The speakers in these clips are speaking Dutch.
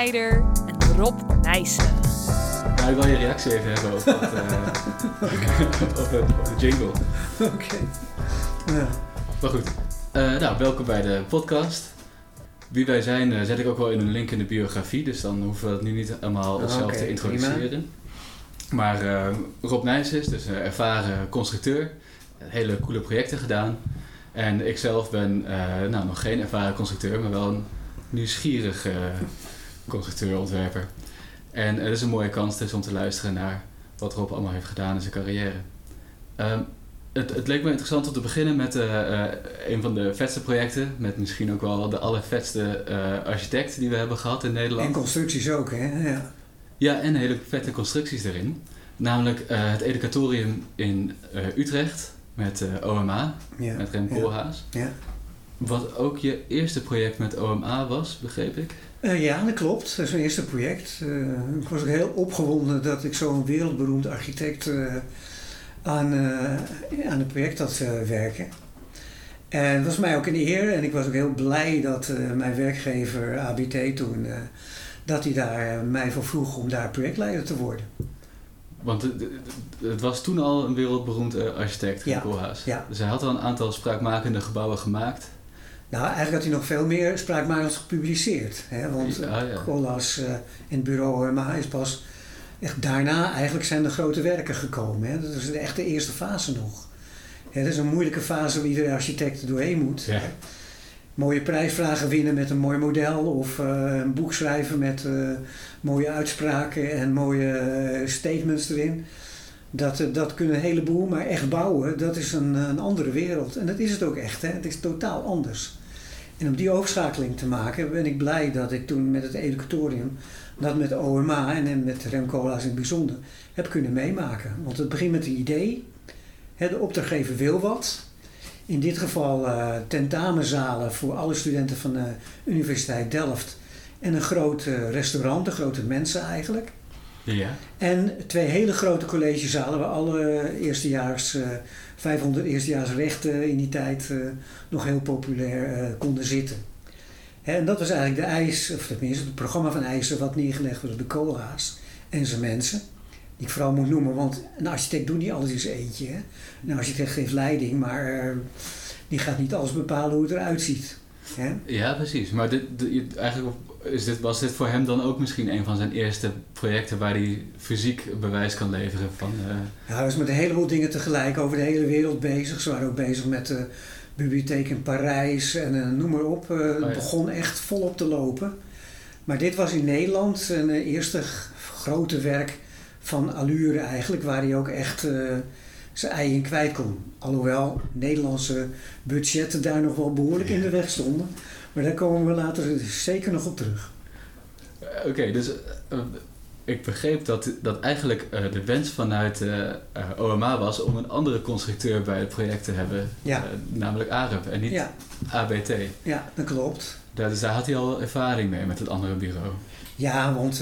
Snijder en Rob Nijssen. Nou, ik wil je reactie even hebben op, dat, uh, op, de, op de jingle. Oké. Ja. Maar goed, uh, nou, welkom bij de podcast. Wie wij zijn uh, zet ik ook wel in een link in de biografie, dus dan hoeven we het nu niet allemaal onszelf Oké, te introduceren. prima. Maar uh, Rob Nijs is dus een ervaren constructeur, hele coole projecten gedaan. En ik zelf ben uh, nou, nog geen ervaren constructeur, maar wel een nieuwsgierig uh, constructeur-ontwerper. En het is een mooie kans dus om te luisteren naar wat Rob allemaal heeft gedaan in zijn carrière. Um, het, het, leek me interessant om te beginnen met uh, een van de vetste projecten. Met misschien ook wel de allervetste architect die we hebben gehad in Nederland. En constructies ook, hè? Ja, ja en hele vette constructies erin. Namelijk het Educatorium in Utrecht met OMA, ja. met Rem Koolhaas. Ja. Wat ook je eerste project met OMA was, begreep ik? Uh, ja, dat klopt. Dat is mijn eerste project. Uh, ik was ook heel opgewonden dat ik zo'n wereldberoemd architect uh, aan, aan het project had werken. En dat was mij ook een eer en ik was ook heel blij dat mijn werkgever ABT toen, dat hij daar mij voor vroeg om daar projectleider te worden. Want het, het, was toen al een wereldberoemd architect, ja. Koolhaas. Ja. Dus hij had al een aantal spraakmakende gebouwen gemaakt. Nou, eigenlijk had hij nog veel meer spraakmakers gepubliceerd. Hè? Want Ja, ja, ja. Colas uh, in het bureau OMA is pas echt daarna eigenlijk zijn de grote werken gekomen. Hè? Dat is echt de eerste fase nog. Hè, dat is een moeilijke fase waar iedere architect doorheen moet. Ja. Mooie prijsvragen winnen met een mooi model of uh, een boek schrijven met uh, mooie uitspraken en mooie statements erin. Dat, dat kunnen een heleboel, maar echt bouwen, dat is een, een andere wereld. En dat is het ook echt, hè? het is totaal anders. En om die overschakeling te maken ben ik blij dat ik toen met het educatorium, dat met OMA en met Remcola's in het bijzonder, heb kunnen meemaken. Want het begint met een idee, de opdrachtgever wil wat. In dit geval uh, tentamenzalen voor alle studenten van de Universiteit Delft en een groot uh, restaurant, de grote mensen eigenlijk. Ja. En twee hele grote collegezalen waar alle eerstejaars, uh, 500 eerstejaars rechten in die tijd uh, nog heel populair uh, konden zitten. En dat was eigenlijk de eis, of tenminste het programma van eisen wat neergelegd was door Koolhaas en zijn mensen. Die ik vooral moet noemen, want een architect doet niet alles in zijn eentje. Hè. Een architect geeft leiding, maar die gaat niet alles bepalen hoe het eruit ziet. Hè. Ja, precies. Maar dit, dit, eigenlijk is dit, was dit voor hem dan ook misschien een van zijn eerste projecten waar hij fysiek bewijs kan leveren van. Uh... Ja, hij was met een heleboel dingen tegelijk over de hele wereld bezig. Ze waren ook bezig met de bibliotheek in Parijs en uh, noem maar op. Uh, oh, ja. Het begon echt volop te lopen. Maar dit was in Nederland zijn eerste grote werk van allure eigenlijk, waar hij ook echt zijn ei in kwijt kon. Alhoewel Nederlandse budgetten daar nog wel behoorlijk Ja. in de weg stonden. Maar daar komen we later zeker nog op terug. Oké, okay, dus uh, ik begreep dat, dat eigenlijk uh, de wens vanuit uh, OMA was om een andere constructeur bij het project te hebben, Ja. namelijk AREP en niet Ja. ABT. Ja, dat klopt. Daar, dus daar had hij al ervaring mee met het andere bureau. Ja, want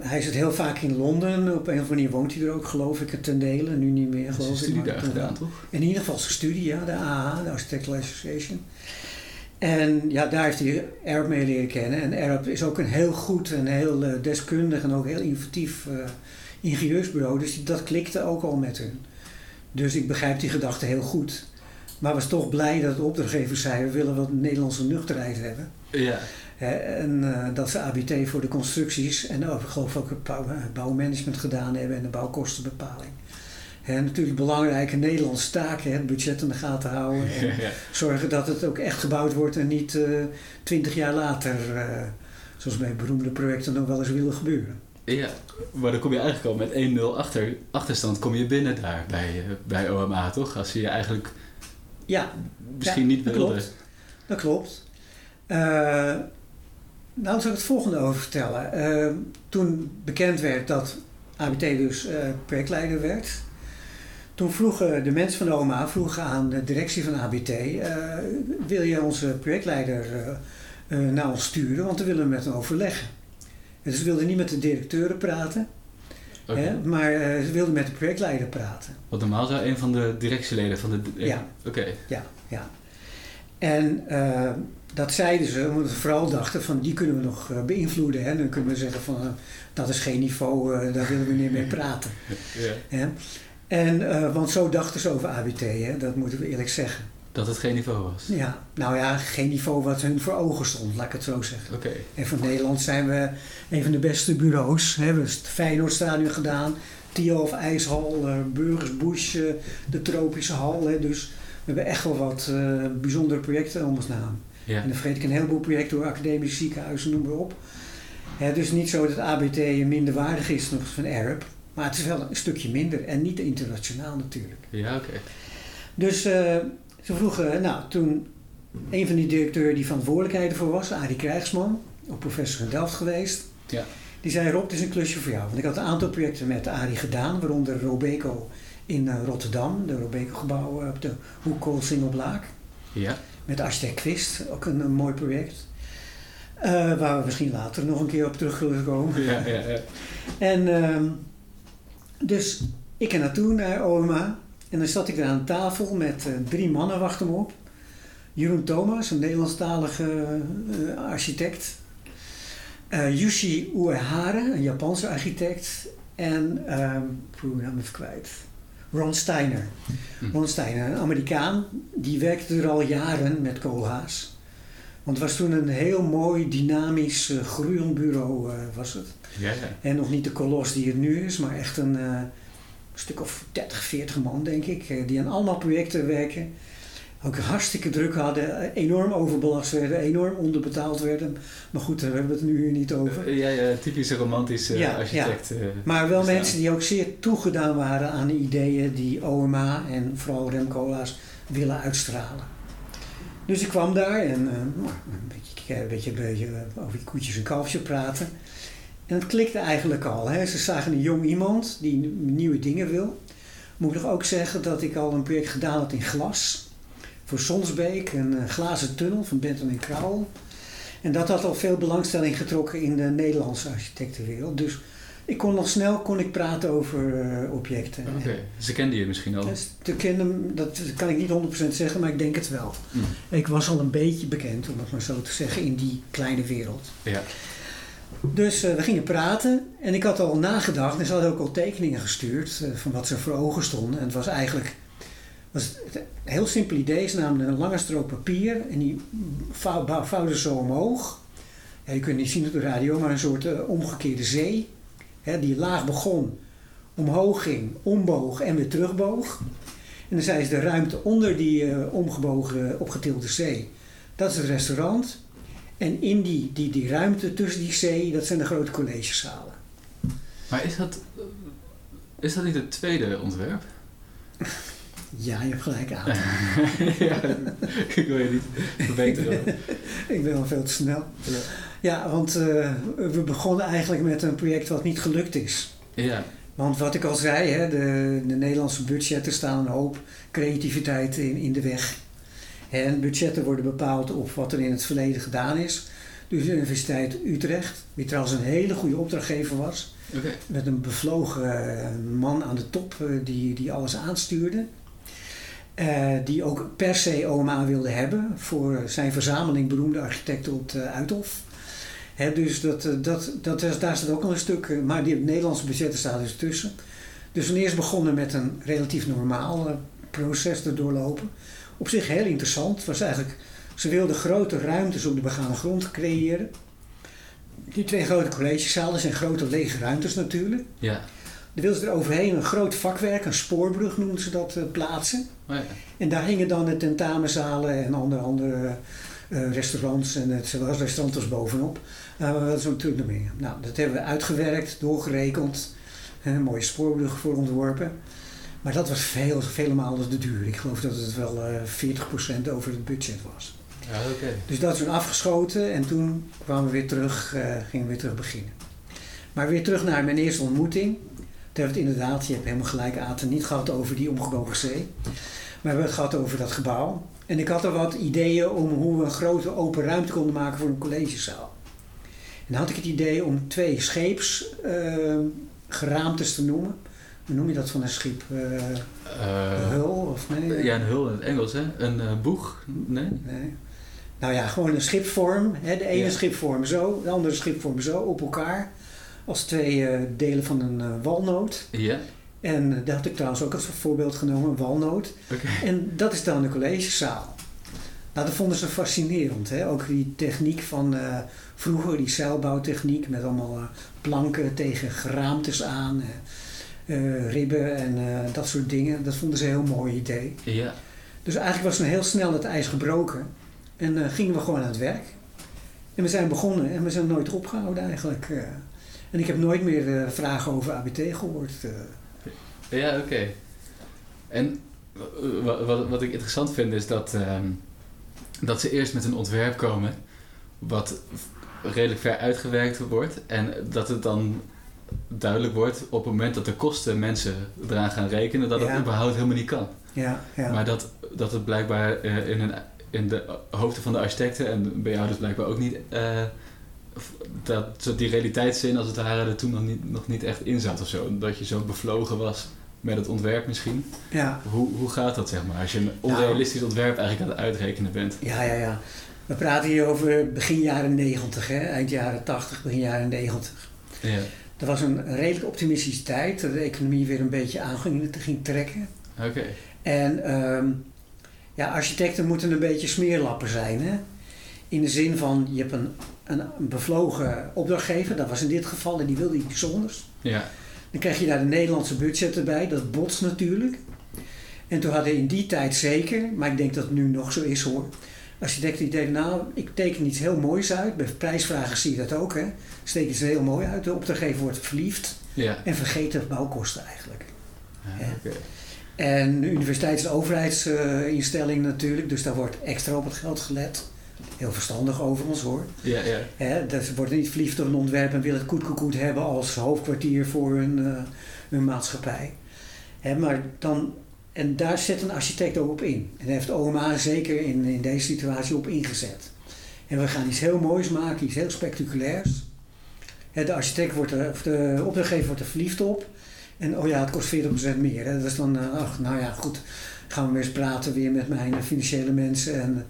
hij zit heel vaak in Londen. Op een of andere manier woont hij er ook, geloof ik, ten dele. Nu niet meer, geloof ik. studie maar daar gedaan, toch? In ieder geval zijn studie, ja, de AH, de Architectural Association. En ja, daar heeft hij Arab mee leren kennen. En Arab is ook een heel goed en heel uh, deskundig en ook heel innovatief uh, ingenieursbureau. Dus dat klikte ook al met hun. Dus ik begrijp die gedachte heel goed. Maar was toch blij dat de opdrachtgever zei, we willen wat Nederlandse nuchterheid hebben. Ja. En uh, dat ze ABT voor de constructies en ook, ik geloof ook het bouw, bouwmanagement gedaan hebben en de bouwkostenbepaling. Natuurlijk belangrijke Nederlandse taken, het budget in de gaten houden. En Ja, zorgen dat het ook echt gebouwd wordt en niet uh, twintig jaar later, uh, zoals bij beroemde projecten nog wel eens willen gebeuren. Ja, maar dan kom je eigenlijk al met 1-0 achter, achterstand kom je binnen daar bij, uh, bij OMA, toch? Als je je eigenlijk Ja, misschien ja, niet wilde. klopt. Dat klopt. Uh, nou, zal ik het volgende over vertellen. Toen bekend werd dat ABT dus projectleider werd, toen vroegen de mensen van de OMA vroegen aan de directie van ABT: wil je onze projectleider naar ons sturen? Want we willen met hem overleggen. En dus ze wilden niet met de directeuren praten, Okay. hè, maar ze wilden met de projectleider praten. Want normaal zou een van de directieleden van de. Ja. Oké. Okay. Ja, ja. En uh, dat zeiden ze, omdat ze vooral dachten van die kunnen we nog eh, beïnvloeden. Hè? Dan kunnen we zeggen van eh, dat is geen niveau, eh, daar willen we niet mee praten. Ja. Hè? En, eh, want zo dachten ze over ABT, hè? dat moeten we eerlijk zeggen. Dat het geen niveau was. Ja, nou ja, geen niveau wat hun voor ogen stond, laat ik het zo zeggen. Oké. En van Nederland zijn we een van de beste bureaus. Hè? We hebben het Feyenoordstadion gedaan, Tiof IJshal, uh, Burgersbush, uh, de Tropische Hal. Hè? Dus we hebben echt wel wat bijzondere projecten om ons naam. Ja. En dan vergeet ik een heleboel projecten door academische ziekenhuizen, noem maar op. Het is niet zo dat ABT minder waardig is dan van Arab. Maar het is wel een stukje minder en niet internationaal natuurlijk. Ja, oké. Okay. Dus uh, ze vroegen, nou toen een van die directeuren die verantwoordelijkheid ervoor was, Arie Krijgsman, ook professor in Delft geweest. Ja. Die zei Rob, het is een klusje voor jou. Want ik had een aantal projecten met Arie gedaan, waaronder Robeco in uh, Rotterdam, de Robeco gebouw op de Hoek Koolsingelblaak. Ja. Met architect Quist, ook een, een mooi project. Uh, waar we misschien later nog een keer op terug zullen komen. Ja, ja, ja. En uh, dus ik er naartoe naar OMA. En dan zat ik daar aan tafel met uh, drie mannen, wachten me op. Jeroen Thomas, een Nederlandstalige uh, architect. Uh, Yushi Uehara, een Japanse architect. En, um, ik ben hem even kwijt. Ron Steiner. Hm. Ron Steiner, een Amerikaan, die werkte er al jaren met koolhaas. Want het was toen een heel mooi, dynamisch, uh, groeiend bureau uh, was het. Ja, ja. En nog niet de kolos die het nu is, maar echt een uh, stuk of 30, 40 man denk ik. die aan allemaal projecten werken. Ook hartstikke druk hadden, enorm overbelast werden, enorm onderbetaald werden. Maar goed, daar hebben we het nu niet over. Ja, ja typische romantische ja, architect. Maar wel mensen die ook zeer toegedaan waren aan de ideeën die OMA en vooral Rem Koolhaas willen uitstralen. Dus ik kwam daar en uh, een, beetje, een, beetje, beetje over die koetjes en kalfjes praten. En het klikte eigenlijk al. Hè. Ze zagen een jong iemand die nieuwe dingen wil. Moet ik nog ook zeggen dat ik al een project gedaan had in glas. Voor Sonsbeek, een uh, glazen tunnel van Benton en Krauwel. En dat had al veel belangstelling getrokken in de Nederlandse architectenwereld. Dus ik kon nog snel kon ik praten over uh, objecten. Oké, okay. ze kenden je misschien al? Dus te kennen, dat kan ik niet 100% zeggen, maar ik denk het wel. Mm. Ik was al een beetje bekend, om het maar zo te zeggen, in die kleine wereld. Ja. Dus uh, we gingen praten en ik had al nagedacht en ze hadden ook al tekeningen gestuurd uh, van wat ze voor ogen stonden. En het was eigenlijk was een heel simpel idee. Ze namen een lange strook papier en die vouw, vouwden zo omhoog. Ja, je kunt niet zien op de radio, maar een soort uh, omgekeerde zee. Hè, die laag begon, omhoog ging, omboog en weer terugboog. En dan zei ze de ruimte onder die uh, omgebogen, opgetilde zee. Dat is het restaurant. En in die, die, die ruimte tussen die zee, dat zijn de grote collegezalen. Maar is dat, is dat niet het tweede ontwerp? Ja, je hebt gelijk aan. ja, ik wil je niet verbeteren. ik ben wel veel te snel. Ja, ja want uh, we begonnen eigenlijk met een project wat niet gelukt is. Ja. Want wat ik al zei, hè, de, de Nederlandse budgetten staan een hoop creativiteit in, in de weg. En budgetten worden bepaald op wat er in het verleden gedaan is. Dus de Universiteit Utrecht, die trouwens een hele goede opdrachtgever was. Okay. Met een bevlogen man aan de top die, die alles aanstuurde. Uh, die ook per se OMA wilde hebben voor zijn verzameling beroemde architecten op de Uithof. Dus dat, dat, dat, daar staat ook al een stuk, maar die Nederlandse budgetten staat dus tussen. Dus we eerst begonnen met een relatief normaal proces te doorlopen. Op zich heel interessant. Was eigenlijk, ze wilden grote ruimtes op de begane grond creëren. Die twee grote collegezalen zijn grote lege ruimtes natuurlijk. Ja. Dan wilden ze er overheen een groot vakwerk, een spoorbrug noemden ze dat, uh, plaatsen. Oh ja. En daar hingen dan de tentamenzalen en andere, andere uh, restaurants en het restaurant was bovenop. Is natuurlijk nog meer. Nou, dat hebben we uitgewerkt, doorgerekend. Een mooie spoorbrug voor ontworpen. Maar dat was veel, vele malen te duur. Ik geloof dat het wel uh, 40% over het budget was. Ja, okay. Dus dat is toen afgeschoten en toen kwamen we weer terug, uh, gingen we weer terug beginnen. Maar weer terug naar mijn eerste ontmoeting. Het inderdaad, je hebt helemaal gelijk Aten, niet gehad over die omgebogen zee. Maar we hebben het gehad over dat gebouw. En ik had er wat ideeën om hoe we een grote open ruimte konden maken voor een collegezaal. En dan had ik het idee om twee scheepsgeraamtes uh, te noemen. Hoe noem je dat van een schip? Uh, uh, een hul of nee? Ja, een hul in het Engels, hè? Een uh, boeg? Nee? Nee. Nou ja, gewoon een schipvorm. Hè? De ene Ja. schipvorm zo, de andere schipvorm zo, op elkaar. Als twee eh, delen van een eh, walnoot. Ja, En eh, dat had ik trouwens ook als voorbeeld genomen, een walnoot. oké. En dat is dan de collegezaal. Nou, dat vonden ze fascinerend. Hè? Ook die techniek van vroeger, die zeilbouwtechniek met allemaal planken tegen geraamtes aan, eh, ribben en dat soort dingen. Dat vonden ze een heel mooi idee. Ja, Dus eigenlijk was er heel snel het ijs gebroken en gingen we gewoon aan het werk. En we zijn begonnen en we zijn nooit opgehouden eigenlijk. Eh. en ik heb nooit meer eh, vragen over ABT gehoord. eh. ja oké. En wa- wat, wat ik interessant vind is dat, ehm, dat ze eerst met een ontwerp komen wat redelijk ver uitgewerkt wordt en dat het dan duidelijk wordt op het moment dat de kosten mensen eraan gaan rekenen dat het Ja. überhaupt helemaal niet kan. Ja, ja. Maar dat, dat het blijkbaar eh, in, een, in de hoofden van de architecten en bij jou dus blijkbaar ook niet, eh, dat zo die realiteitszin als het ware er toen nog niet, nog niet echt in zat of zo. Dat je zo bevlogen was met het ontwerp misschien. ja. Hoe, hoe gaat dat zeg maar als je een onrealistisch ontwerp eigenlijk aan het uitrekenen bent? Ja, ja, ja. We praten hier over begin jaren 90, hè? eind jaren 80, begin jaren 90. Ja, Dat was een redelijk optimistische tijd, dat de economie weer een beetje aan ging, ging trekken. oké. En ehm, ja, architecten moeten een beetje smeerlappen zijn. Hè? In de zin van, je hebt een, een bevlogen opdrachtgever, dat was in dit geval, en die wilde iets bijzonders. Ja, Dan krijg je daar de Nederlandse budget erbij, dat botst natuurlijk. En toen hadden in die tijd zeker, maar ik denk dat het nu nog zo is hoor. Architecten die denken, nou, ik teken iets heel moois uit. Bij prijsvragen zie je dat ook, hè. Steek iets heel mooi uit. De opdrachtgever wordt verliefd ja. en vergeet de bouwkosten eigenlijk. Ja, oké. En de universiteit is een overheidsinstelling natuurlijk, dus daar wordt extra op het geld gelet. Heel verstandig overigens hoor. Ja, ja. Dat ze worden niet verliefd op een ontwerp en willen het koetkoekoet hebben als hoofdkwartier voor hun, hun maatschappij. Maar dan, en daar zet een architect ook op in. En daar heeft OMA zeker in, in deze situatie op ingezet. En we gaan iets heel moois maken, iets heel spectaculairs. De architect wordt er, of de opdrachtgever wordt er verliefd op. En oh ja, het kost 40% meer. Dat is dan, eh, ach, nou ja, goed. Gaan we weer eens praten weer met mijn financiële mensen. En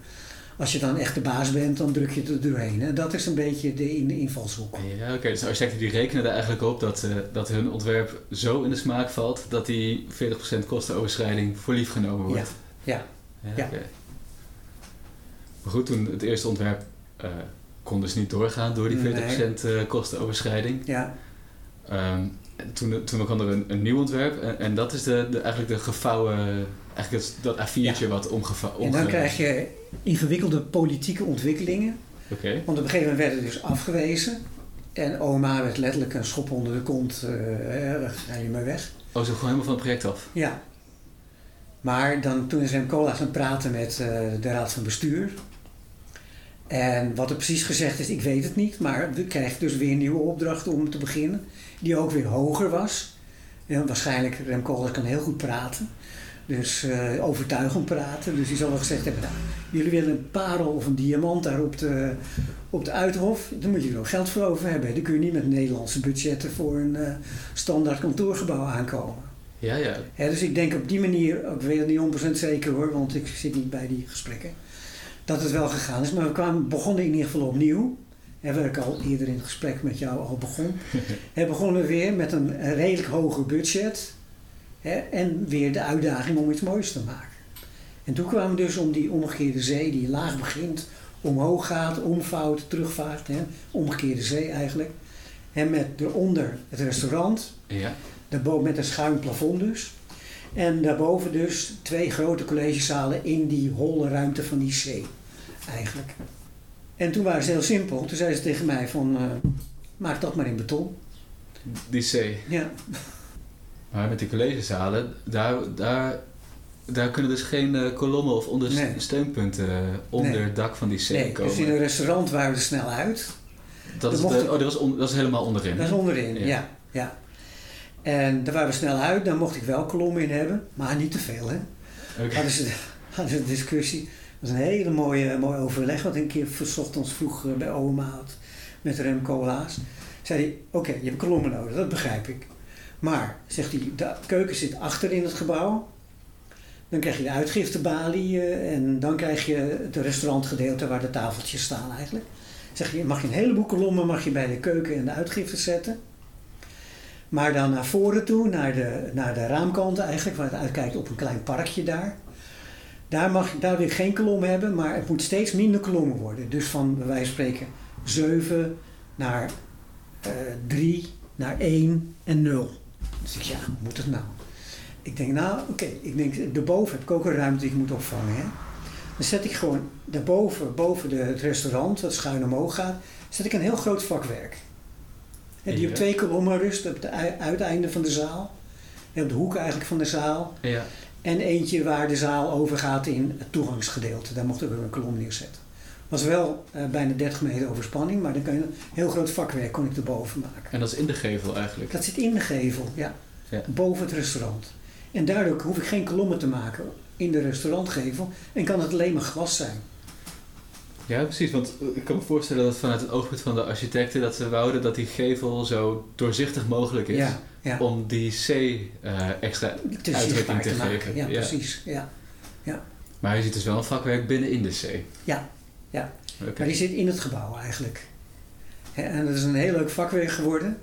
als je dan echt de baas bent, dan druk je het er doorheen. En dat is een beetje de in- invalshoek. Ja, oké. Dus de architecten die rekenen er eigenlijk op dat, eh, dat hun ontwerp zo in de smaak valt dat die 40% kostenoverschrijding voor lief genomen wordt. Ja, ja. oké. Maar goed, toen het eerste ontwerp eh, kon dus niet doorgaan door die 40% eh, kostenoverschrijding. ja. Ehm, en toen, toen kwam er een, een nieuw ontwerp en, en dat is de, de, eigenlijk de gevouwen, eigenlijk het, dat A4'tje wat omgevouwen. En dan krijg je ingewikkelde politieke ontwikkelingen. Oké, Want op een gegeven moment werden dus afgewezen. En oma werd letterlijk een schop onder de kont. eh eh, ga je maar weg. oh, zo gewoon helemaal van het project af. Ja. Maar dan, toen is Rem Koolhaas gaan praten met eh, de raad van bestuur. En wat er precies gezegd is, ik weet het niet. Maar we krijgen dus weer een nieuwe opdracht om te beginnen. Die ook weer hoger was. En waarschijnlijk, Rem Koolhaas kan heel goed praten. Dus eh, overtuigend praten. Dus die zal wel gezegd hebben, nou, jullie willen een parel of een diamant daar op de, op de Uithof. Dan moet je er ook geld voor over hebben. Dan kun je niet met Nederlandse budgetten voor een eh, standaard kantoorgebouw aankomen. Ja, ja. Hè, dus ik denk op die manier, ik weet het niet 100% zeker hoor, want ik zit niet bij die gesprekken, dat het wel gegaan is. Maar we kwamen, begonnen in ieder geval opnieuw. Waar ik al eerder in het gesprek met jou al begon. We begonnen weer met een redelijk hoger budget. Hè, en weer de uitdaging om iets moois te maken. En toen kwamen we dus om die omgekeerde zee, die laag begint, omhoog gaat, omvouwt, terugvaart. Hè, omgekeerde zee eigenlijk. En met eronder het restaurant, Ja, Daarboven met een schuin plafond dus. En daarboven dus twee grote collegezalen in die holle ruimte van die zee. Eigenlijk. En toen waren ze heel simpel. Toen zeiden ze tegen mij van, eh, maak dat maar in beton. die C. Ja, Maar met die collegezalen, daar, daar, daar kunnen dus geen eh, kolommen of ondersteunpunten eh, onder Nee. het dak van die C nee, komen. dus in een restaurant waren we er snel uit. dat, is de- oh, dat, was on- dat is helemaal onderin. Dat is onderin, Ja. ja. ja. En daar waren we snel uit. Daar mocht ik wel kolommen in hebben. Maar niet te veel, hè. Oké. hadden ze, hadden een discussie. Dat was een hele mooie, mooi overleg wat ik een keer s ochtends vroeg bij oma had met Rem Koolhaas. Zei hij, oké, je hebt kolommen nodig, dat begrijp ik. Maar, zegt hij, de keuken zit achter in het gebouw. Dan krijg je de uitgiftebalie eh, en dan krijg je het restaurantgedeelte waar de tafeltjes staan eigenlijk. Zeg je, mag je een heleboel kolommen mag je bij de keuken en de uitgifte zetten. Maar dan naar voren toe, naar de, naar de raamkant eigenlijk, waar het uitkijkt op een klein parkje daar. Daar, mag, daar wil geen kolom hebben, maar het moet steeds minder kolommen worden. Dus van, bij wijze van spreken, 7 naar eh 3, naar 1 en 0. Dus ik, ja, hoe moet het nou? Ik denk, nou, oké, ik denk, daarboven heb ik ook een ruimte die ik moet opvangen. Hè? Dan zet ik gewoon daarboven, boven de, het restaurant, dat schuin omhoog gaat, zet ik een heel groot vakwerk. Hè, die op twee kolommen rust, op het ui- uiteinde van de zaal. En op de hoek eigenlijk van de zaal. Ja. En eentje waar de zaal overgaat in het toegangsgedeelte. Daar mocht ik ook een kolom neerzetten. Was wel eh, bijna 30 meter overspanning, maar dan kan je een heel groot vakwerk kon ik erboven maken. En dat is in de gevel eigenlijk. Dat zit in de gevel, ja. Ja. Boven het restaurant. En daardoor hoef ik geen kolommen te maken in de restaurantgevel en kan het alleen maar glas zijn. Ja, precies. Want eh, ik kan me voorstellen dat vanuit het oogpunt van de architecten dat ze wouden dat die gevel zo doorzichtig mogelijk is. Ja, ja. Om die C eh, extra uitdrukking te te maken. geven. Ja, Ja. precies. Ja. Maar je ziet dus wel een vakwerk binnen in de C. Ja, ja. Maar die zit in het gebouw eigenlijk. En dat is een heel leuk vakwerk geworden.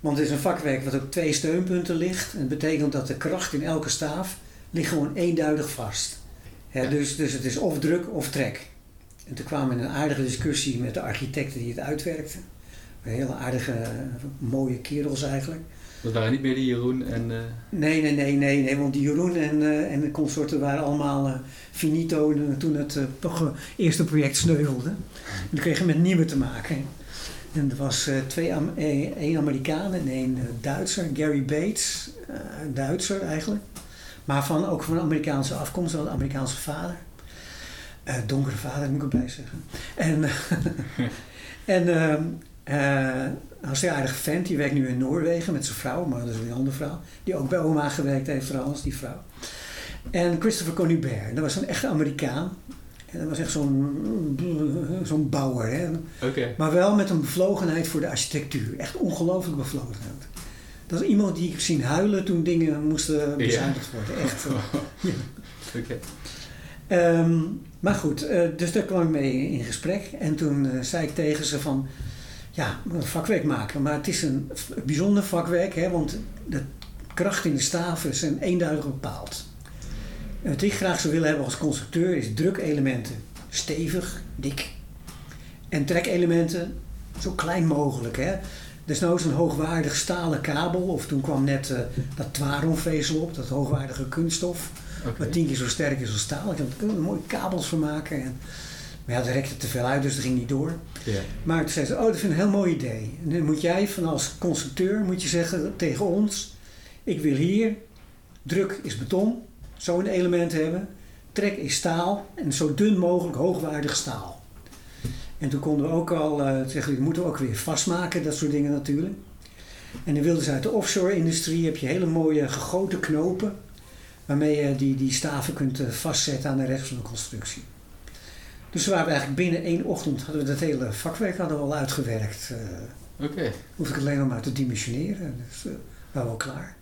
Want het is een vakwerk wat op twee steunpunten ligt. En dat betekent dat de kracht in elke staaf ligt gewoon eenduidig vast. Ja. dus, dus het is of druk of trek. En toen kwamen we in een aardige discussie met de architecten die het uitwerkten. Hele aardige, eh, mooie kerels eigenlijk. Dat waren niet meer die Jeroen en... eh, Nee, nee, nee, nee, nee, want die Jeroen en, eh, en de consorten waren allemaal eh, finito eh, toen het eh, pro- eerste project sneuvelde. Toen kregen we met nieuwe te maken. En er was eh, twee, Am- eh, één Amerikaan en één eh, Duitser, Gary Bates, eh, Duitser eigenlijk. Maar van, ook van Amerikaanse afkomst, een Amerikaanse vader. Eh, donkere vader, moet ik erbij zeggen. En, en ehm, eh, hartstikke aardige vent, die werkt nu in Noorwegen met zijn vrouw, maar dat is weer een andere vrouw. Die ook bij oma gewerkt heeft trouwens, die vrouw. En Christopher Conubert, dat was een echte Amerikaan. En dat was echt zo'n zo'n bouwer. Hè? Oké. Maar wel met een bevlogenheid voor de architectuur. Echt ongelooflijk bevlogenheid. Dat is iemand die ik heb zien huilen toen dingen moesten bezuinigd worden. Echt. eh. Oké. Ehm, maar goed, eh, dus daar kwam ik mee in gesprek. En toen eh, zei ik tegen ze van... Ja, vakwerk maken. Maar het is een bijzonder vakwerk. Hè, want de kracht in de staven zijn eenduidig bepaald. En wat ik graag zou willen hebben als constructeur is drukelementen. Stevig, dik. En trekelementen zo klein mogelijk. Hè. Desnoods een hoogwaardig stalen kabel. Of toen kwam net eh, dat Twaronvezel op. Dat hoogwaardige kunststof. Wat tien keer zo sterk is als staal. Daar kunnen we mooie kabels van maken. En, maar ja, dat rekte te veel uit, dus dat ging niet door. Ja. Maar toen zei ze, oh, dat vind ik een heel mooi idee. En dan moet jij van als constructeur moet je zeggen tegen ons... Ik wil hier, druk is beton, zo'n element hebben. Trek is staal en zo dun mogelijk hoogwaardig staal. En toen konden we ook al eh, zeggen, dat moeten we ook weer vastmaken, dat soort dingen natuurlijk. En dan wilden ze uit de offshore-industrie, heb je hele mooie gegoten knopen waarmee je die, die staven kunt eh, vastzetten aan de rest van de constructie. Dus we waren eigenlijk binnen één ochtend hadden we dat hele vakwerk hadden we al uitgewerkt. Uh, Oké. hoef ik alleen nog maar te dimensioneren. Dus uh, waren we al klaar.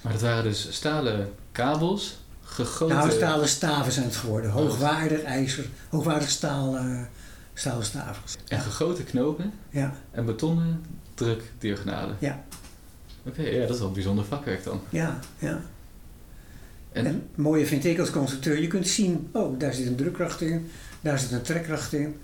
Maar dat waren dus stalen kabels, gegoten... Nou, stalen staven zijn het geworden. Hoogwaardig ijzer, hoogwaardig staal, uh, stalen staven. En gegoten knopen Ja. en betonnen drukdiagonalen. Ja. Oké, ja, dat is wel een bijzonder vakwerk dan. Ja, ja. En, En het mooie vind ik als constructeur, je kunt zien, oh, daar zit een drukkracht in, daar zit een trekkracht in.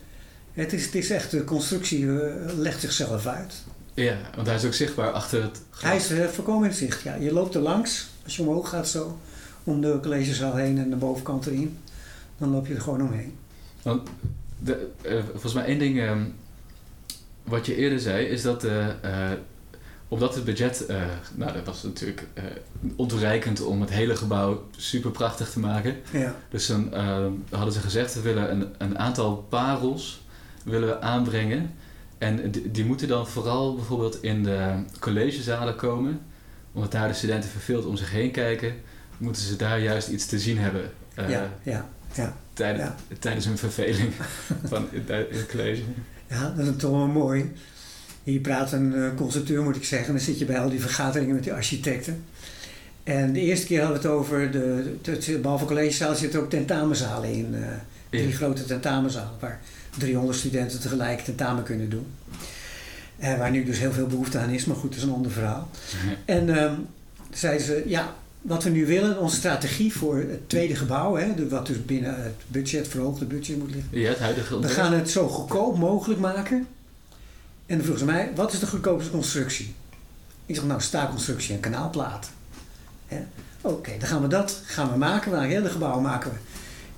Het is, het is echt, de constructie uh, legt zichzelf uit. Ja, want hij is ook zichtbaar achter het glas. Hij is uh, voorkomen in zicht, ja. Je loopt er langs, als je omhoog gaat zo, om de collegezaal heen en de bovenkant erin. Dan loop je er gewoon omheen. Want de, uh, volgens mij één ding um, wat je eerder zei, is dat uh, omdat het budget, uh, nou dat was natuurlijk uh, ontoereikend om het hele gebouw super prachtig te maken. Ja. Dus dan uh, hadden ze gezegd, we willen een, een aantal parels willen we aanbrengen. En die, die, moeten dan vooral bijvoorbeeld in de collegezalen komen. Omdat daar de studenten verveeld om zich heen kijken, moeten ze daar juist iets te zien hebben. ja, ja, ja. Tijdens, ja. tijdens hun verveling van in, in het college. Ja, dat is toch wel mooi. Hier praat een uh, constructeur, moet ik zeggen. Dan zit je bij al die vergaderingen met die architecten. En de eerste keer hadden we het over, de, het, behalve collegezaal zitten ook tentamenzalen in. eh, drie Ja. grote tentamenzalen waar 300 studenten tegelijk tentamen kunnen doen. En waar nu dus heel veel behoefte aan is, maar goed, dat is een ander verhaal. En ehm, zeiden ze, ja, wat we nu willen, onze strategie voor het tweede gebouw, hè, wat dus binnen het budget, verhoogde budget moet liggen. Ja, het huidige We gaan het zo goedkoop mogelijk maken. En dan vroegen ze mij, wat is de goedkoopste constructie? Ik zeg, nou, staalconstructie en kanaalplaat. Hè? Oké, dan gaan we dat gaan we maken. Het hele gebouw maken we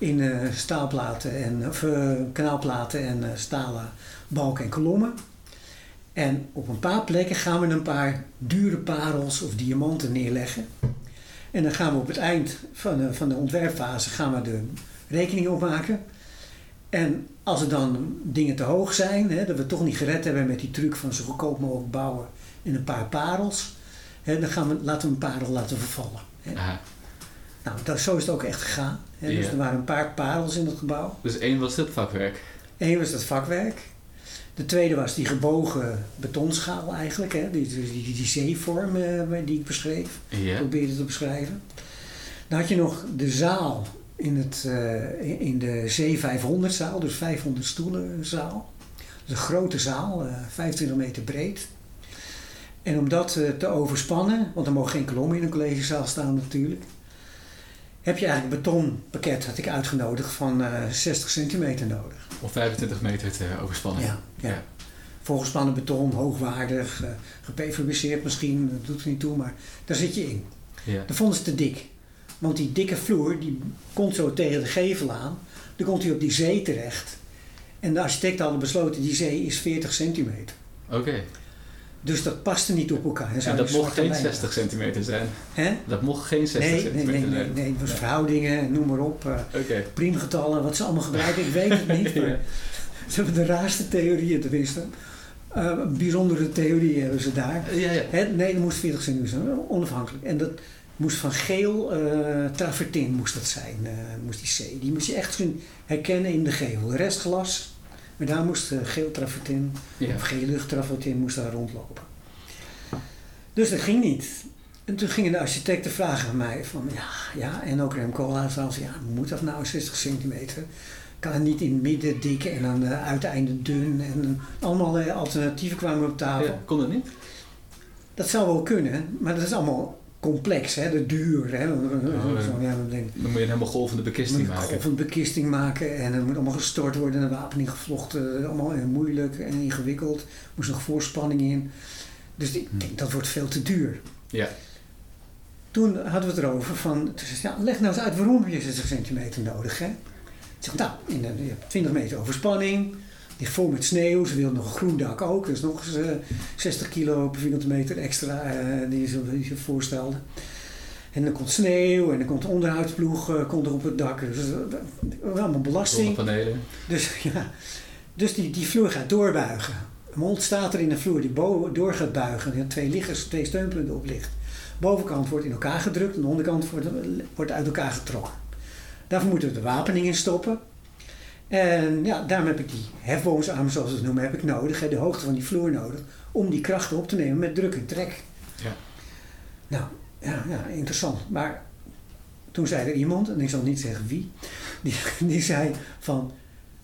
in eh, staalplaten en of, eh, kanaalplaten en eh, stalen balken en kolommen. En op een paar plekken gaan we een paar dure parels of diamanten neerleggen. En dan gaan we op het eind van van de ontwerpfase gaan we de rekening opmaken. En als er dan dingen te hoog zijn, hè, dat we toch niet gered hebben met die truc van zo goedkoop mogelijk bouwen en een paar parels, hè, dan gaan we, laten we een parel laten vervallen. Hè. Aha. Nou, dat, zo is het ook echt gegaan. Hè. Dus er waren een paar parels in het gebouw. Dus één was het vakwerk. Eén was het vakwerk. De tweede was die gebogen betonschaal eigenlijk, hè, die, die, die, zeevorm eh, die ik beschreef Ja. probeerde te beschrijven. Dan had je nog de zaal in, het, eh, in- de C500 zaal, dus 500 stoelen zaal. Dus een grote zaal, eh, 25 meter breed. En om dat eh, te overspannen, want er mogen geen kolommen in een collegezaal staan natuurlijk, heb je eigenlijk een betonpakket, had ik uitgenodigd, van eh, 60 centimeter nodig. Om 25 meter te overspannen. Ja, ja. Ja. Volgespannen beton, hoogwaardig, gepefabriceerd misschien, dat doet er niet toe, maar daar zit je in. Ja. Dat vonden ze te dik. Want die dikke vloer, die komt zo tegen de gevel aan. Dan komt hij op die zee terecht. En de architecten hadden besloten, die zee is 40 centimeter. Oké. Dus dat paste niet op elkaar. En dat mocht geen lijn 60 centimeter zijn. Dat mocht geen 60 Nee, nee, centimeter nee, nee, zijn. nee. Het was verhoudingen, noem maar op. eh priemgetallen, wat ze allemaal gebruiken, ik weet het niet. Maar Ja. ze hebben de raarste theorieën tenminste. Eh bijzondere theorieën hebben ze daar. Ja, ja. Nee, dat moest 40 centimeter zijn, onafhankelijk. En dat moest van geel eh travertin moest dat zijn, eh, moest die C. Die moest je echt zien herkennen in de gevel. De rest glas, maar daar moest eh, geel travertin, ja. of geel travertin moest daar rondlopen. Dus dat ging niet. En toen gingen de architecten vragen aan mij van, ja, ja, en ook Rem Koolhaas trouwens, ja, moet dat nou 60 centimeter? Kan het niet in het midden dik en aan de uiteinden dun? En allemaal alternatieven kwamen op tafel. Ja, Kon dat niet? Dat zou wel kunnen, maar dat is allemaal complex, hè? de duur. Hè? Oh, Zo, ja, dan denk Dan moet je een helemaal golvende bekisting maken. golvend bekisting maken en het moet allemaal gestort worden en de wapening gevlochten. Allemaal eh, moeilijk en ingewikkeld. Er moest nog voorspanning in. Dus ik Hm. denk dat wordt veel te duur. Ja. Toen hadden we het erover van, ja, leg nou eens uit waarom heb je 60 centimeter nodig. Hè? Ik zeg, nou, in je hebt 20 meter overspanning, ligt vol met sneeuw, ze wilden nog een groen dak ook, dus nog eens eh, 60 kilo per vierkante meter extra eh, die, ze, die ze voorstelden. En dan komt sneeuw en dan komt de onderhoudsploeg eh, komt er op het dak, dus uh, allemaal belasting. Zonnepanelen. Dus, ja, dus die, die vloer gaat doorbuigen. Een mond staat er in een vloer die door gaat buigen. En twee liggers, twee steunpunten op ligt. Bovenkant wordt in elkaar gedrukt en de onderkant wordt, wordt uit elkaar getrokken. Daarvoor moeten we de wapening in stoppen. En ja, daarom heb ik die hefboomsarm, zoals we het noemen, heb ik nodig. hè, De hoogte van die vloer nodig. Om die krachten op te nemen met druk en trek. Ja. Nou, ja, ja, interessant. Maar toen zei er iemand, en ik zal niet zeggen wie, die, die zei van,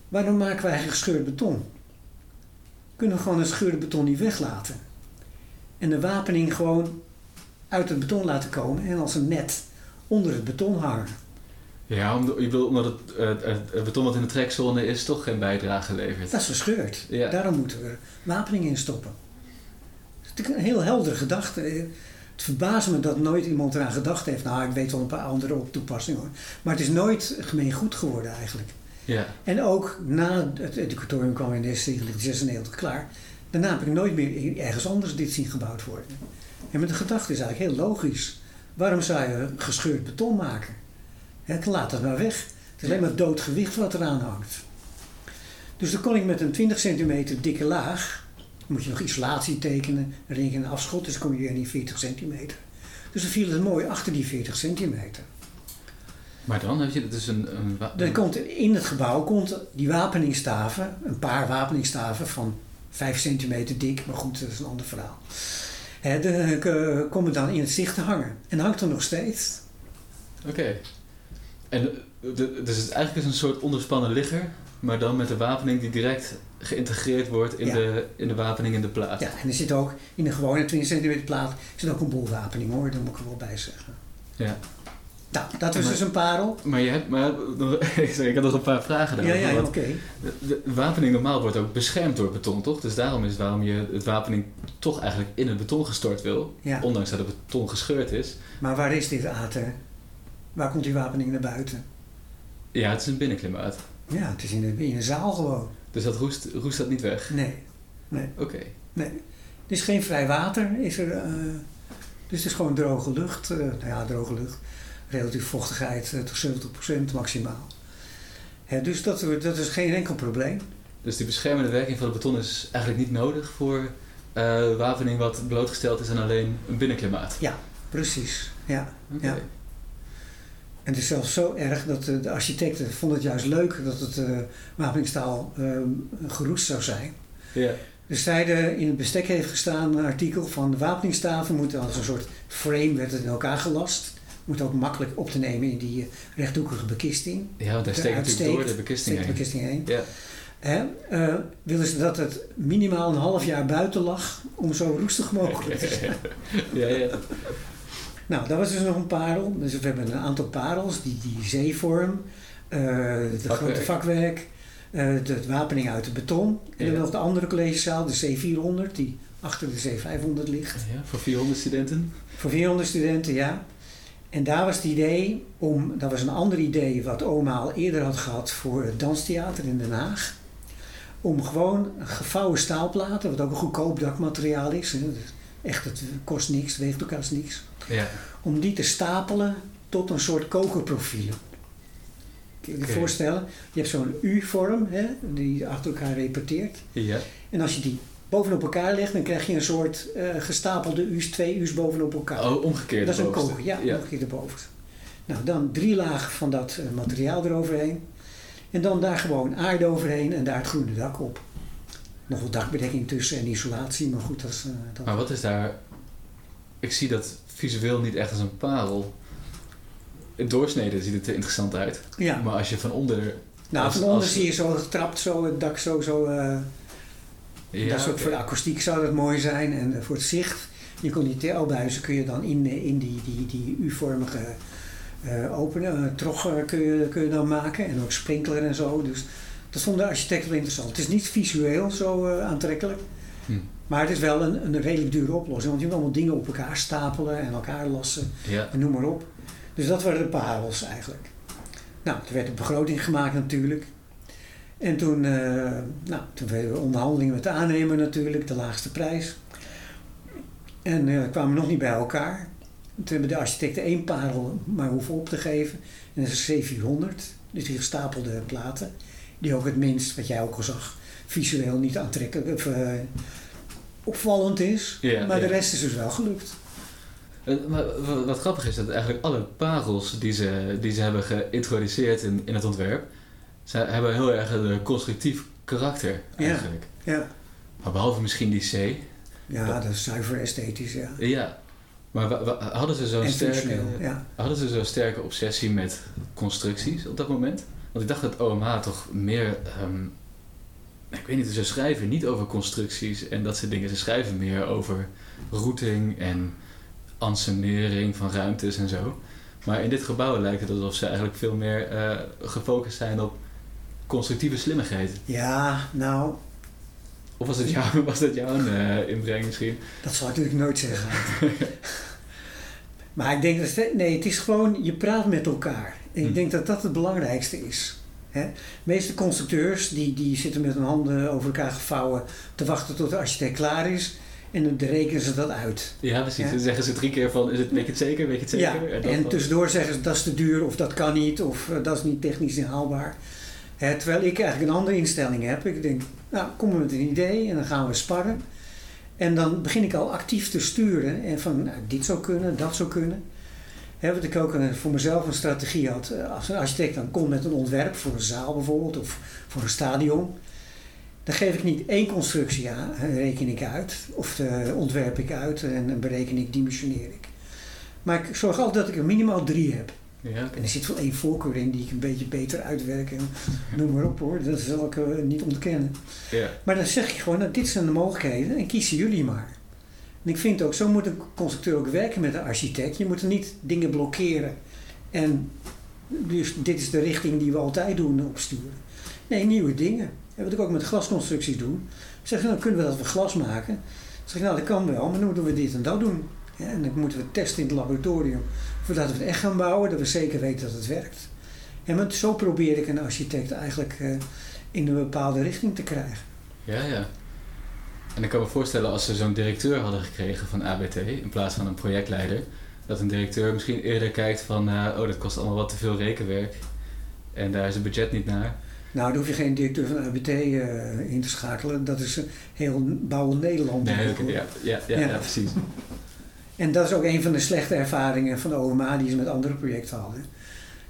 waarom maken wij eigenlijk gescheurd beton? Kunnen we gewoon het gescheurde beton niet weglaten? En de wapening gewoon uit het beton laten komen en als een net onder het beton hangen. Ja, omdat, je bedoelt, omdat het, het, het, het beton wat in de trekzone is toch geen bijdrage levert. Dat is gescheurd. Ja. Daarom moeten we wapening in stoppen. Dat is een heel heldere gedachte. Het verbaast me dat nooit iemand eraan gedacht heeft. Nou, ik weet wel een paar andere op toepassingen hoor. Maar het is nooit gemeen goed geworden eigenlijk. Ja. En ook na het educatorium kwam in 1996 klaar. Daarna heb ik nooit meer ergens anders dit zien gebouwd worden. En met de gedachte is eigenlijk heel logisch. Waarom zou je gescheurd beton maken? Laat dat maar weg. Het is alleen maar dood gewicht wat eraan hangt. Dus dan kon ik met een 20 centimeter dikke laag, moet je nog isolatie tekenen, ring en afschot, dus dan kom je weer in die 40 centimeter. Dus dan viel het mooi achter die 40 centimeter. Maar dan heb je dus een... een wa- Dan komt in het gebouw komt die wapeningstaven, een paar wapeningstaven van 5 centimeter dik, maar goed, dat is een ander verhaal. Hè, de, eh, komen dan in het zicht te hangen. En hangt er nog steeds. Oké. En de, dus het eigenlijk is een soort onderspannen ligger, maar dan met de wapening die direct geïntegreerd wordt in, Ja. de, in de wapening in de plaat. Ja, en er zit ook in een gewone 20 centimeter plaat zit ook een boelwapening hoor, daar moet ik er wel bij zeggen. Ja. Nou, dat was Maar- dus een parel. Maar je hebt, maar, ik had nog een paar vragen Ja, daarover. ja, want oké. de, de wapening normaal wordt ook beschermd door beton, toch? Dus daarom is waarom je het wapening toch eigenlijk in het beton gestort wil, Ja. ondanks dat het beton gescheurd is. Maar waar is dit ater? Waar komt die wapening naar buiten? Ja, het is een binnenklimaat. Ja, het is in de zaal gewoon. Dus dat roest, roest dat niet weg. Nee, nee, Oké. nee. Er is geen vrij water, is er, eh, dus het is gewoon droge lucht. eh, nou ja, droge lucht. Relatief vochtigheid eh, tot 70% maximaal. Hè, dus dat, dat is geen enkel probleem. Dus die beschermende werking van het beton is eigenlijk niet nodig voor wapening wat blootgesteld is aan alleen een binnenklimaat. Precies, ja. Ja. En het is zelfs zo erg dat de, architecten vonden het juist leuk dat het eh wapeningstaal eh, geroest zou zijn. Ja. Dus zeiden in het bestek heeft gestaan een artikel van de wapeningstaven moeten als een soort frame werd het in elkaar gelast. Moet ook makkelijk op te nemen in die eh, rechthoekige bekisting. ja, want De steekt natuurlijk door de bekisting Steekt de heen. bekisting heen. Ja. Hè? Eh, willen ze dat het minimaal een half jaar buiten lag om zo roestig mogelijk te zijn. ja, ja. Nou, dat was dus nog een parel. Dus we hebben een aantal parels, die, die zeevorm, eh de Vakwerk. grote vakwerk, eh, de, de wapening uit het beton. En Ja. dan nog de andere collegezaal, de C400, die achter de C500 ligt. ja. Voor 400 studenten. Voor 400 studenten, ja. En daar was het idee om, dat was een ander idee wat oma al eerder had gehad voor het Danstheater in Den Haag. Om gewoon gevouwen staalplaten, wat ook een goedkoop dakmateriaal is. hè, Echt, het kost niks, het weegt ook haast niks. Ja. Om die te stapelen tot een soort kokerprofielen. Kun je je voorstellen? Je hebt zo'n U-vorm, die achter elkaar repeteert. Ja. En als je die bovenop elkaar legt, dan krijg je een soort eh, gestapelde U's, twee U's bovenop elkaar. Oh, omgekeerd. Dat is een koker, ja, ja. keer erboven. Nou, dan drie lagen van dat eh, materiaal eroverheen. En dan daar gewoon aarde overheen en daar het groene dak op. Nog wat dakbedekking tussen en isolatie, maar goed, dat is... eh, dat... Maar wat is daar... Ik zie dat visueel niet echt als een parel. In doorsnede ziet het er interessant uit. ja, Maar als je van onder... nou, als- van onder als- zie je zo getrapt, zo het dak zo... zo eh, Ja, dat is ook oké. voor de akoestiek zou dat mooi zijn en eh, voor het zicht. Je kon die TL-buizen kun je dan in, in die, die, die U-vormige eh openen, trog kun, je, kun je dan maken en ook sprinkler en zo. Dus dat vond de architect wel interessant. Het is niet visueel zo eh, aantrekkelijk, Hm. maar het is wel een, een redelijk dure oplossing. Want je moet allemaal dingen op elkaar stapelen en elkaar lassen Ja. en noem maar op. Dus dat waren de parels eigenlijk. Nou, toen werd een begroting gemaakt natuurlijk. En toen, eh nou, toen werden we onderhandelingen met de aannemer natuurlijk, de laagste prijs. En eh kwamen nog niet bij elkaar. Toen hebben de architecten één parel maar hoeven op te geven. En dat is een C400, dus die gestapelde platen. Die ook het minst, wat jij ook al zag, visueel niet aantrekkelijk of eh, opvallend is. Ja, maar de ja. rest is dus wel gelukt. Eh, maar wat, grappig is, dat eigenlijk alle parels die ze, die ze hebben geïntroduceerd in, in het ontwerp, ze hebben heel erg een constructief karakter Ja. eigenlijk. Ja, Maar behalve misschien die C. ja dat is zuiver esthetisch, ja. Ja. Maar hadden ze zo'n sterke, ja. hadden ze zo'n sterke obsessie met constructies op dat moment? Want ik dacht dat OMA toch meer, ehm, ik weet niet, ze schrijven niet over constructies en dat soort dingen. Ze schrijven meer over routing en ansenering van ruimtes en zo. Maar in dit gebouw lijkt het alsof ze eigenlijk veel meer eh, gefocust zijn op constructieve slimmigheid. Ja, nou, Of was het, jou, was dat jouw eh, inbreng misschien? dat zal ik natuurlijk nooit zeggen. maar ik denk dat, nee, het is gewoon, je praat met elkaar. En ik Hm. denk dat dat het belangrijkste is. Hè? De meeste constructeurs, die, die zitten met hun handen over elkaar gevouwen te wachten tot de architect klaar is. En dan rekenen ze dat uit. Ja, precies. Ja. Dan zeggen ze drie keer van, is het, weet je het zeker, weet je het zeker? Ja, en tussendoor zeggen ze dat is te duur of dat kan niet of eh, dat is niet technisch inhaalbaar. Hè, terwijl ik eigenlijk een andere instelling heb. Ik denk, nou kom maar met een idee en dan gaan we sparren. En dan begin ik al actief te sturen en van nou, dit zou kunnen, dat zou kunnen. Wat ik ook voor mezelf een strategie had. eh, Als een architect dan komt met een ontwerp voor een zaal bijvoorbeeld of voor een stadion. Dan geef ik niet één constructie aan, reken ik uit, of ontwerp ik uit en dan bereken ik, dimensioneer ik. Maar ik zorg altijd dat ik er minimaal drie heb. Ja, En er zit wel één voorkeur in die ik een beetje beter uitwerk en noem maar op hoor, dat zal ik eh, niet ontkennen. ja. Maar dan zeg je gewoon, nou, dit zijn de mogelijkheden en kiezen jullie maar. En ik vind ook, zo moet een constructeur ook werken met een architect. Je moet er niet dingen blokkeren. En dus dit is de richting die we altijd doen opsturen. Nee, nieuwe dingen. En wat ik ook met glasconstructies doe. Zeg, dan kunnen we dat we glas maken. Dan zeg ik, nou dat kan wel, maar dan moeten we dit en dat doen. Ja, en dan moeten we testen in het laboratorium. Voordat we het echt gaan bouwen, dat we zeker weten dat het werkt. En want zo probeer ik een architect eigenlijk eh, in een bepaalde richting te krijgen. Ja, ja. En ik kan me voorstellen als ze zo'n directeur hadden gekregen van ABT in plaats van een projectleider, dat een directeur misschien eerder kijkt van, eh, oh dat kost allemaal wat te veel rekenwerk en daar is het budget niet naar. Nou, daar hoef je geen directeur van ABT eh, in te schakelen. Dat is heel bouwen Nederland. Nee, ja, ja, ja, Ja. ja, precies. En dat is ook een van de slechte ervaringen van de OMA die ze met andere projecten hadden.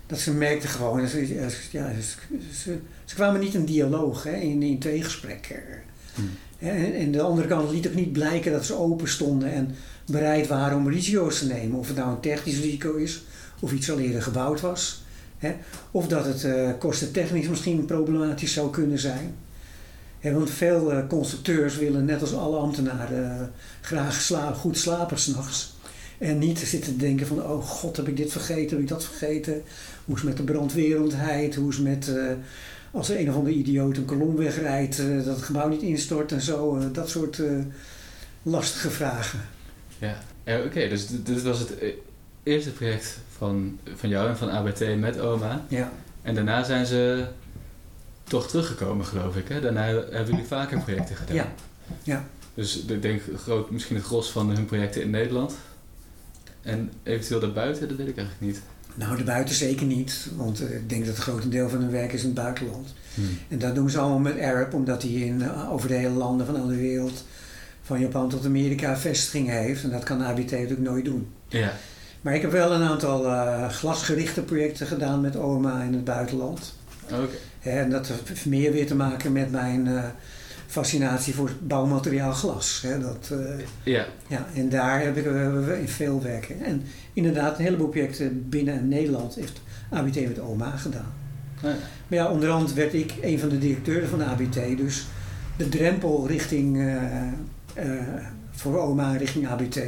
Dat ze merkten gewoon, ze, ja, ze, ze, ze kwamen niet in dialoog, hè, in, in tweegesprek. Hm. En, de andere kant liet ook niet blijken dat ze open stonden en bereid waren om risico's te nemen. Of het nou een technisch risico is, of iets al eerder gebouwd was. Of dat het eh kostentechnisch misschien problematisch zou kunnen zijn. Want veel eh, constructeurs willen, net als alle ambtenaren, eh, graag goed slapen s'nachts. En niet zitten te denken van, oh god, heb ik dit vergeten, heb ik dat vergeten. Hoe is het met de brandweerendheid, hoe is het met... als er een of andere idioot een kolom wegrijdt, eh, dat het gebouw niet instort en zo. eh, dat soort eh, lastige vragen. Ja, Ja, oké, dus dit, was het eerste project van, van jou en van ABT met OMA. Ja. En daarna zijn ze toch teruggekomen, geloof ik. Hè? Daarna hebben jullie vaker projecten gedaan. Ja, ja. Dus ik denk groot, misschien het gros van hun projecten in Nederland. En eventueel daarbuiten, dat weet ik eigenlijk niet. Nou, de buiten zeker niet, want eh, ik denk dat het grotendeel van hun werk is in het buitenland. Hm. En dat doen ze allemaal met Arab, omdat hij in, eh, over de hele landen van de wereld, van Japan tot Amerika, vestigingen heeft. En dat kan ABT natuurlijk nooit doen. Ja, Maar ik heb wel een aantal eh, glasgerichte projecten gedaan met OMA in het buitenland. oké. En dat heeft meer weer te maken met mijn fascinatie voor bouwmateriaal glas. Hè. Dat, eh, Ja, ja, en daar heb ik, hebben we in veel werken. En inderdaad, een heleboel projecten binnen Nederland heeft ABT met OMA gedaan. ja. Maar ja, onderhand werd ik een van de directeuren van de ABT. Dus de drempel richting, eh, eh, voor OMA richting ABT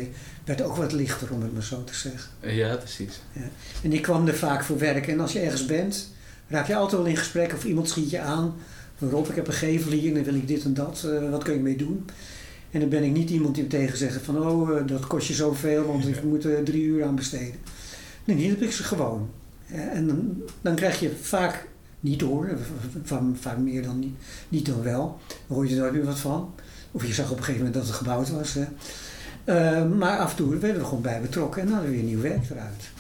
werd ook wat lichter, om het maar zo te zeggen. ja precies. En ik kwam er vaak voor werken. En als je ergens bent, raak je altijd wel in gesprek of iemand schiet je aan. Rob, ik heb een gevel hier en dan wil ik dit en dat. eh, wat kun je mee doen? En dan ben ik niet iemand die tegen zegt van oh, eh, dat kost je zoveel, want ik moet er drie uur aan besteden. Nee, niet heb ik ze gewoon. En dan, dan krijg je vaak niet door, van, vaak meer dan niet, niet dan wel. Dan hoor je er meer wat van. Of je zag op een gegeven moment dat het gebouwd was. Hè. Eh, maar af en toe werden we er gewoon bij betrokken en dan hadden we weer nieuw werk eruit.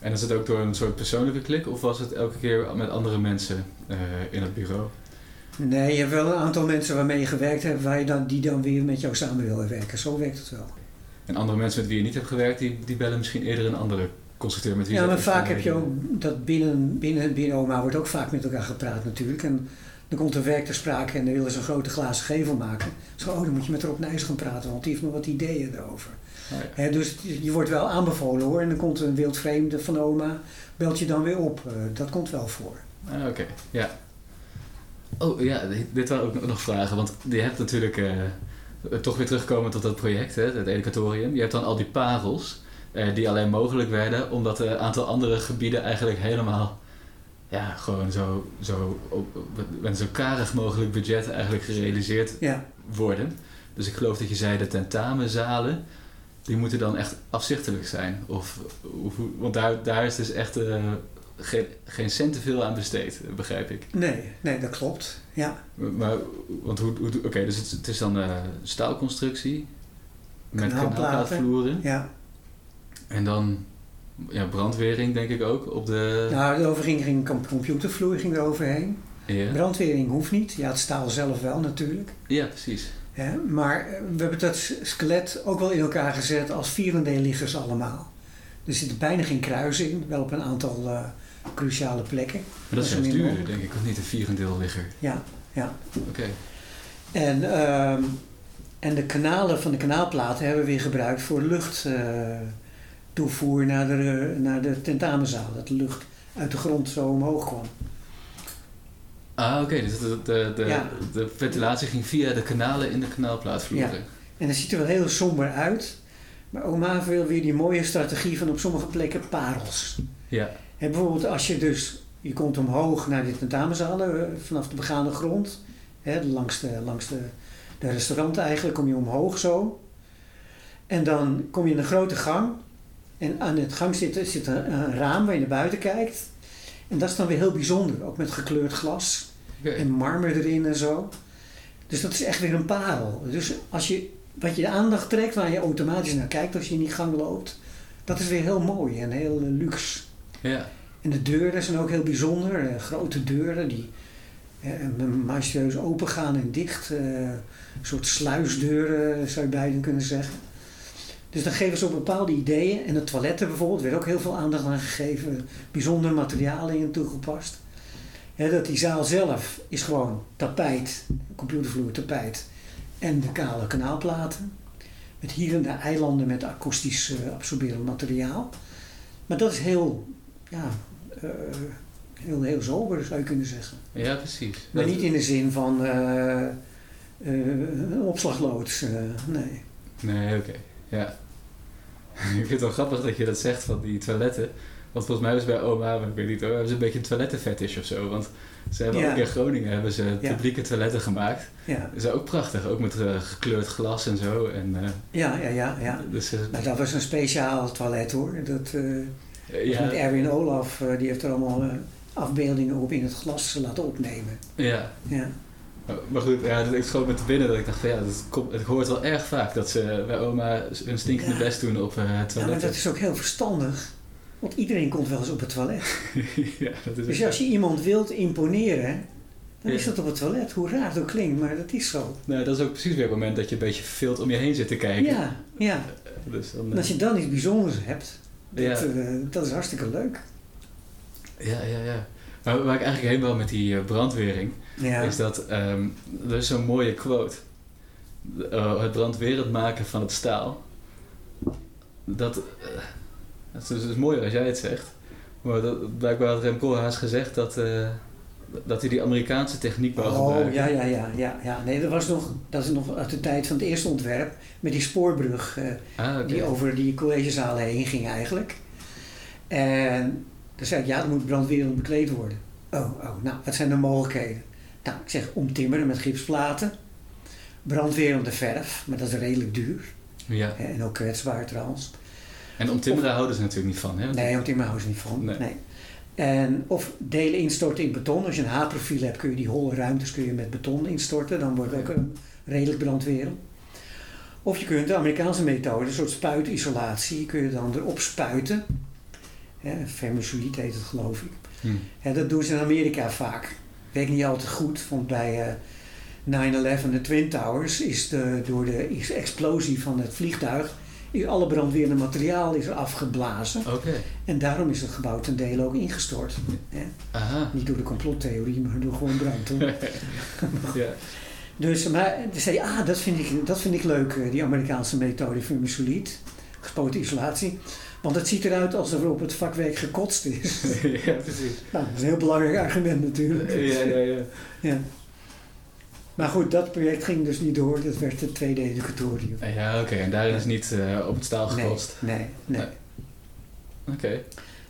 En is het ook door een soort persoonlijke klik of was het elke keer met andere mensen eh, in het bureau? Nee, je hebt wel een aantal mensen waarmee je gewerkt hebt, waar je dan, die dan weer met jou samen willen werken. Zo werkt het wel. En andere mensen met wie je niet hebt gewerkt, die, die bellen misschien eerder een andere constructeur met wie Ja, ze maar vaak heb je ook dat binnen, binnen, binnen OMA wordt ook vaak met elkaar gepraat natuurlijk. En dan komt een werk ter sprake en dan willen ze een grote glazen gevel maken. Zo, oh, dan moet je met Rob Nijs gaan praten, want die heeft nog wat ideeën erover. Oh, ja. Dus je wordt wel aanbevolen hoor. En dan komt een wildvreemde van OMA, belt je dan weer op. Eh, dat komt wel voor. Ah, oké. Ja. Oh ja, dit- waren ook nog vragen. Want je hebt natuurlijk, eh, toch weer terugkomen tot dat project, hè, het educatorium. Je hebt dan al die parels eh, die alleen mogelijk werden omdat een aantal andere gebieden eigenlijk helemaal, ja, gewoon zo, zo op, met zo karig mogelijk budget eigenlijk gerealiseerd Ja, worden. Dus ik geloof dat je zei de tentamenzalen, die moeten dan echt afzichtelijk zijn. Of, hoe- hoe- want daar, daar is dus echt eh, geen, geen cent te veel aan besteed, begrijp ik. nee, nee, dat klopt. Ja, Maar, want hoe, hoe oké, dus het, het is dan eh staalconstructie met kanaalplaatvloeren. ja. En dan ja, brandwering denk ik ook op de... Nou, de ging com- computervloer ging er overheen. ja. Brandwering hoeft niet. Ja, het staal zelf wel natuurlijk. ja, precies. Hè? Maar eh, we hebben dat skelet ook wel in elkaar gezet als vierendeelliggers allemaal. Er zit bijna geen kruis in, wel op een aantal eh, cruciale plekken. Maar dat is juist minder duurder, denk ik, of niet een vierendeel ligger. Ja, Ja. Oké. En, ehm, en de kanalen van de kanaalplaten hebben we weer gebruikt voor luchttoevoer naar, de, naar de tentamenzaal. Dat de lucht uit de grond zo omhoog kwam. Ah, oké. Dus de, de, de, Ja. de ventilatie ging via de kanalen in de kanaalplaatvloeren. En dat ziet er wel heel somber uit. Maar Oma wil weer die mooie strategie van op sommige plekken parels. Ja. Hè, bijvoorbeeld als je dus, je komt omhoog naar de tentamenzalen eh, vanaf de begane grond. Hè, langs de, langs de, de restauranten eigenlijk kom je omhoog zo. En dan kom je in een grote gang. En aan het gang zit, zit een, een raam waar je naar buiten kijkt. En dat is dan weer heel bijzonder. Ook met gekleurd glas. En marmer erin en zo. Dus dat is echt weer een parel. Dus als je, wat je de aandacht trekt, waar je automatisch naar kijkt als je in die gang loopt, dat is weer heel mooi en heel eh, luxe. Ja. En de deuren zijn ook heel bijzonder. eh, grote deuren die eh, majestueus open gaan en dicht. een soort sluisdeuren zou je bijna kunnen zeggen. Dus dan geven ze op bepaalde ideeën. En de toiletten bijvoorbeeld werd ook heel veel aandacht aan gegeven. Bijzondere materialen in toegepast. Dat die zaal zelf is gewoon tapijt, computervloer, tapijt en de kale kanaalplaten. Met hier en daar eilanden met akoestisch eh, absorberend materiaal. Maar dat is heel, ja, eh, heel, heel sober zou je kunnen zeggen. ja, precies. Maar Dat- niet in de zin van eh, eh, een opslagloods, nee. Nee, oké. Ja. ik vind het wel grappig dat je dat zegt van die toiletten. Want volgens mij was bij oma, ik weet niet hoor, hebben ze een beetje een toilettenfetish of zo. Want ze hebben Ja. ook in Groningen hebben ze publieke toiletten gemaakt. Ja, Dat is ook prachtig, ook met eh, gekleurd glas en zo. En, eh, ja, ja, ja. ja. dus, eh, Nou, dat was een speciaal toilet hoor. Dat, ja, Met Erwin Olaf, die heeft er allemaal afbeeldingen op in het glas laten opnemen. ja. Ja, Maar goed, ja, dat ik schoot me te binnen dat ik dacht van ja, dat komt, het hoort wel erg vaak dat ze bij oma een stinkende Ja. best doen op eh ja maar dat is ook heel verstandig. Want iedereen komt wel eens op het toilet. ja, dat is Dus als je iemand wilt imponeren, dan is dat op het toilet. Hoe raar ook klinkt, maar dat is zo. Nou, dat is ook precies weer het moment dat je een beetje verveeld om je heen zit te kijken. Ja, ja. Dus dan, En eh, als je dan iets bijzonders hebt, dat, Ja. eh, dat is hartstikke leuk. Ja, ja, ja. Maar waar ik eigenlijk heen wil met die eh, brandwering, Ja, is dat ehm er is zo'n mooie quote. Eh, het brandwerend maken van het staal. Dat, eh, dat is, dat is mooier als jij het zegt. Maar dat, blijkbaar had Rem Koolhaas gezegd dat, eh, dat hij die Amerikaanse techniek wou Oh, gebruiken. ja, ja, ja, ja, ja. Nee, dat, was nog, dat is nog uit de tijd van het eerste ontwerp. Met die spoorbrug. eh, Ah, die over die collegezalen heen ging eigenlijk. En dan zei ik, ja, dan moet brandwerend bekleed worden. Oh, oh, nou, wat zijn de mogelijkheden? Nou, ik zeg omtimmeren met gipsplaten. Brandwerende verf, maar dat is redelijk duur. Ja. En ook kwetsbaar trouwens. En om timmeren houden ze natuurlijk niet van. Hè? Nee, omtimmeren houden ze niet van. Nee. Nee. En of delen instorten in beton. Als je een H-profiel hebt, kun je die holle ruimtes kun je met beton instorten. Dan wordt het ook een redelijk brandwerend. Of je kunt de Amerikaanse methode, een soort spuitisolatie, kun je dan erop spuiten. Hè, vermiculite heet het geloof ik. Hm. Hè, dat doen ze in Amerika vaak. Werkt niet altijd goed, want bij eh 9-11 de Twin Towers is de, door de explosie van het vliegtuig alle brandwerende materiaal is er afgeblazen. En daarom is het gebouw ten dele ook ingestort. Hè? Aha. Niet door de complottheorie, maar door gewoon brand. hoor. ja. Dus, maar toen zei ah, dat vind ik, dat vind ik leuk, eh, die Amerikaanse methode vermiculite, gespoten isolatie. Want het ziet eruit alsof er op het vakwerk gekotst is. ja, precies. nou, dat is een heel belangrijk argument natuurlijk. Ja, ja, ja. Ja. Maar goed, dat project ging dus niet door. Dat werd het tweede educatorium. Ja, oké. En daarin is niet eh, op het staal Nee, gekotst. nee, nee. Nee. Oké.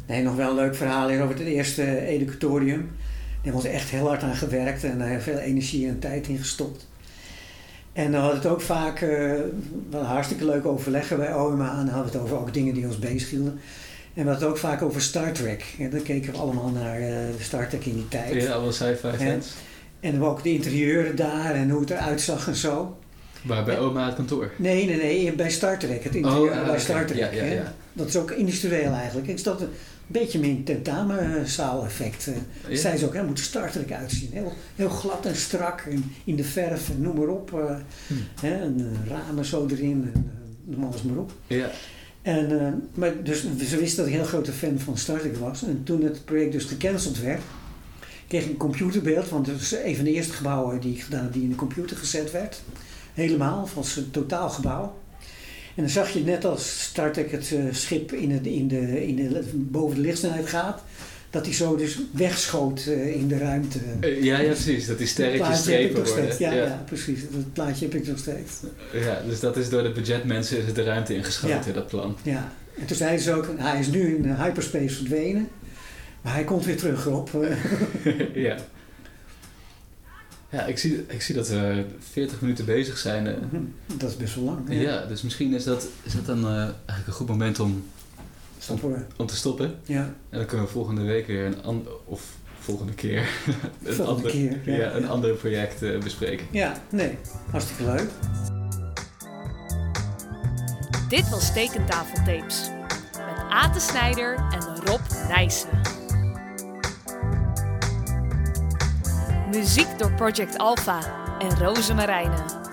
Nee, nog wel een leuk verhaal hier over het eerste educatorium. Daar hebben we echt heel hard aan gewerkt en er veel energie en tijd in gestopt. En dan hadden we het ook vaak, eh wel hartstikke leuk overleggen bij OMA. En dan hadden we het over ook dingen die ons bezighielden. En we hadden het ook vaak over Star Trek. En dan keken we allemaal naar eh, Star Trek in die tijd. Ja, alle sci-fi fans. En dan ook de interieuren daar en hoe het eruit zag en zo. Maar bij oma het kantoor. Nee, nee, nee, bij Star Trek. Het interieur ah, bij. Star Trek. Ja, ja, ja. Dat is ook industrieel eigenlijk. Is dat een beetje mijn tentamenzaal-effect. eh. Ja. Zei ze ook, hè, moet Star Trek uitzien. Heel, heel glad en strak en in de verf en noem maar op. Hm. hè, en eh, ramen zo erin en noem alles maar op. Ja. En, maar dus ze wisten dat ik een heel grote fan van Star Trek was. En toen het project dus gecanceld werd, kreeg ik een computerbeeld, want het is een van de eerste gebouwen die ik gedaan die in de computer gezet werd. Helemaal, van zijn totaalgebouw. En dan zag je net als Star Trek het uh, schip in, het, in de, in de, boven de lichtsnelheid gaat, dat hij zo dus wegschoot uh, in de ruimte. Uh, ja, ja, precies. Dat die sterretjes strepen worden. Ja, ja. ja, precies. Dat plaatje heb ik nog steeds. Ja, dus dat is door de budgetmensen de ruimte ingeschoten, ja. dat plan. Ja, en toen zeiden ze ook, hij is nu in hyperspace verdwenen. Maar hij komt weer terug op. ja. Ja, ik zie, ik zie dat we 40 minuten bezig zijn. Uh, dat is best wel lang. Ja, ja dus misschien is dat, is dat dan uh, eigenlijk een goed moment om, stoppen. om te stoppen. Ja. En dan kunnen we volgende week weer een ander, of volgende keer, een, volgende ander, keer, ja, ja, een ja. ander project uh, bespreken. Ja, nee, hartstikke leuk. Dit was Tekentafeltapes met Ate Snijder en Rob Nijssen. Muziek door Project Alpha en Roze Marijnen.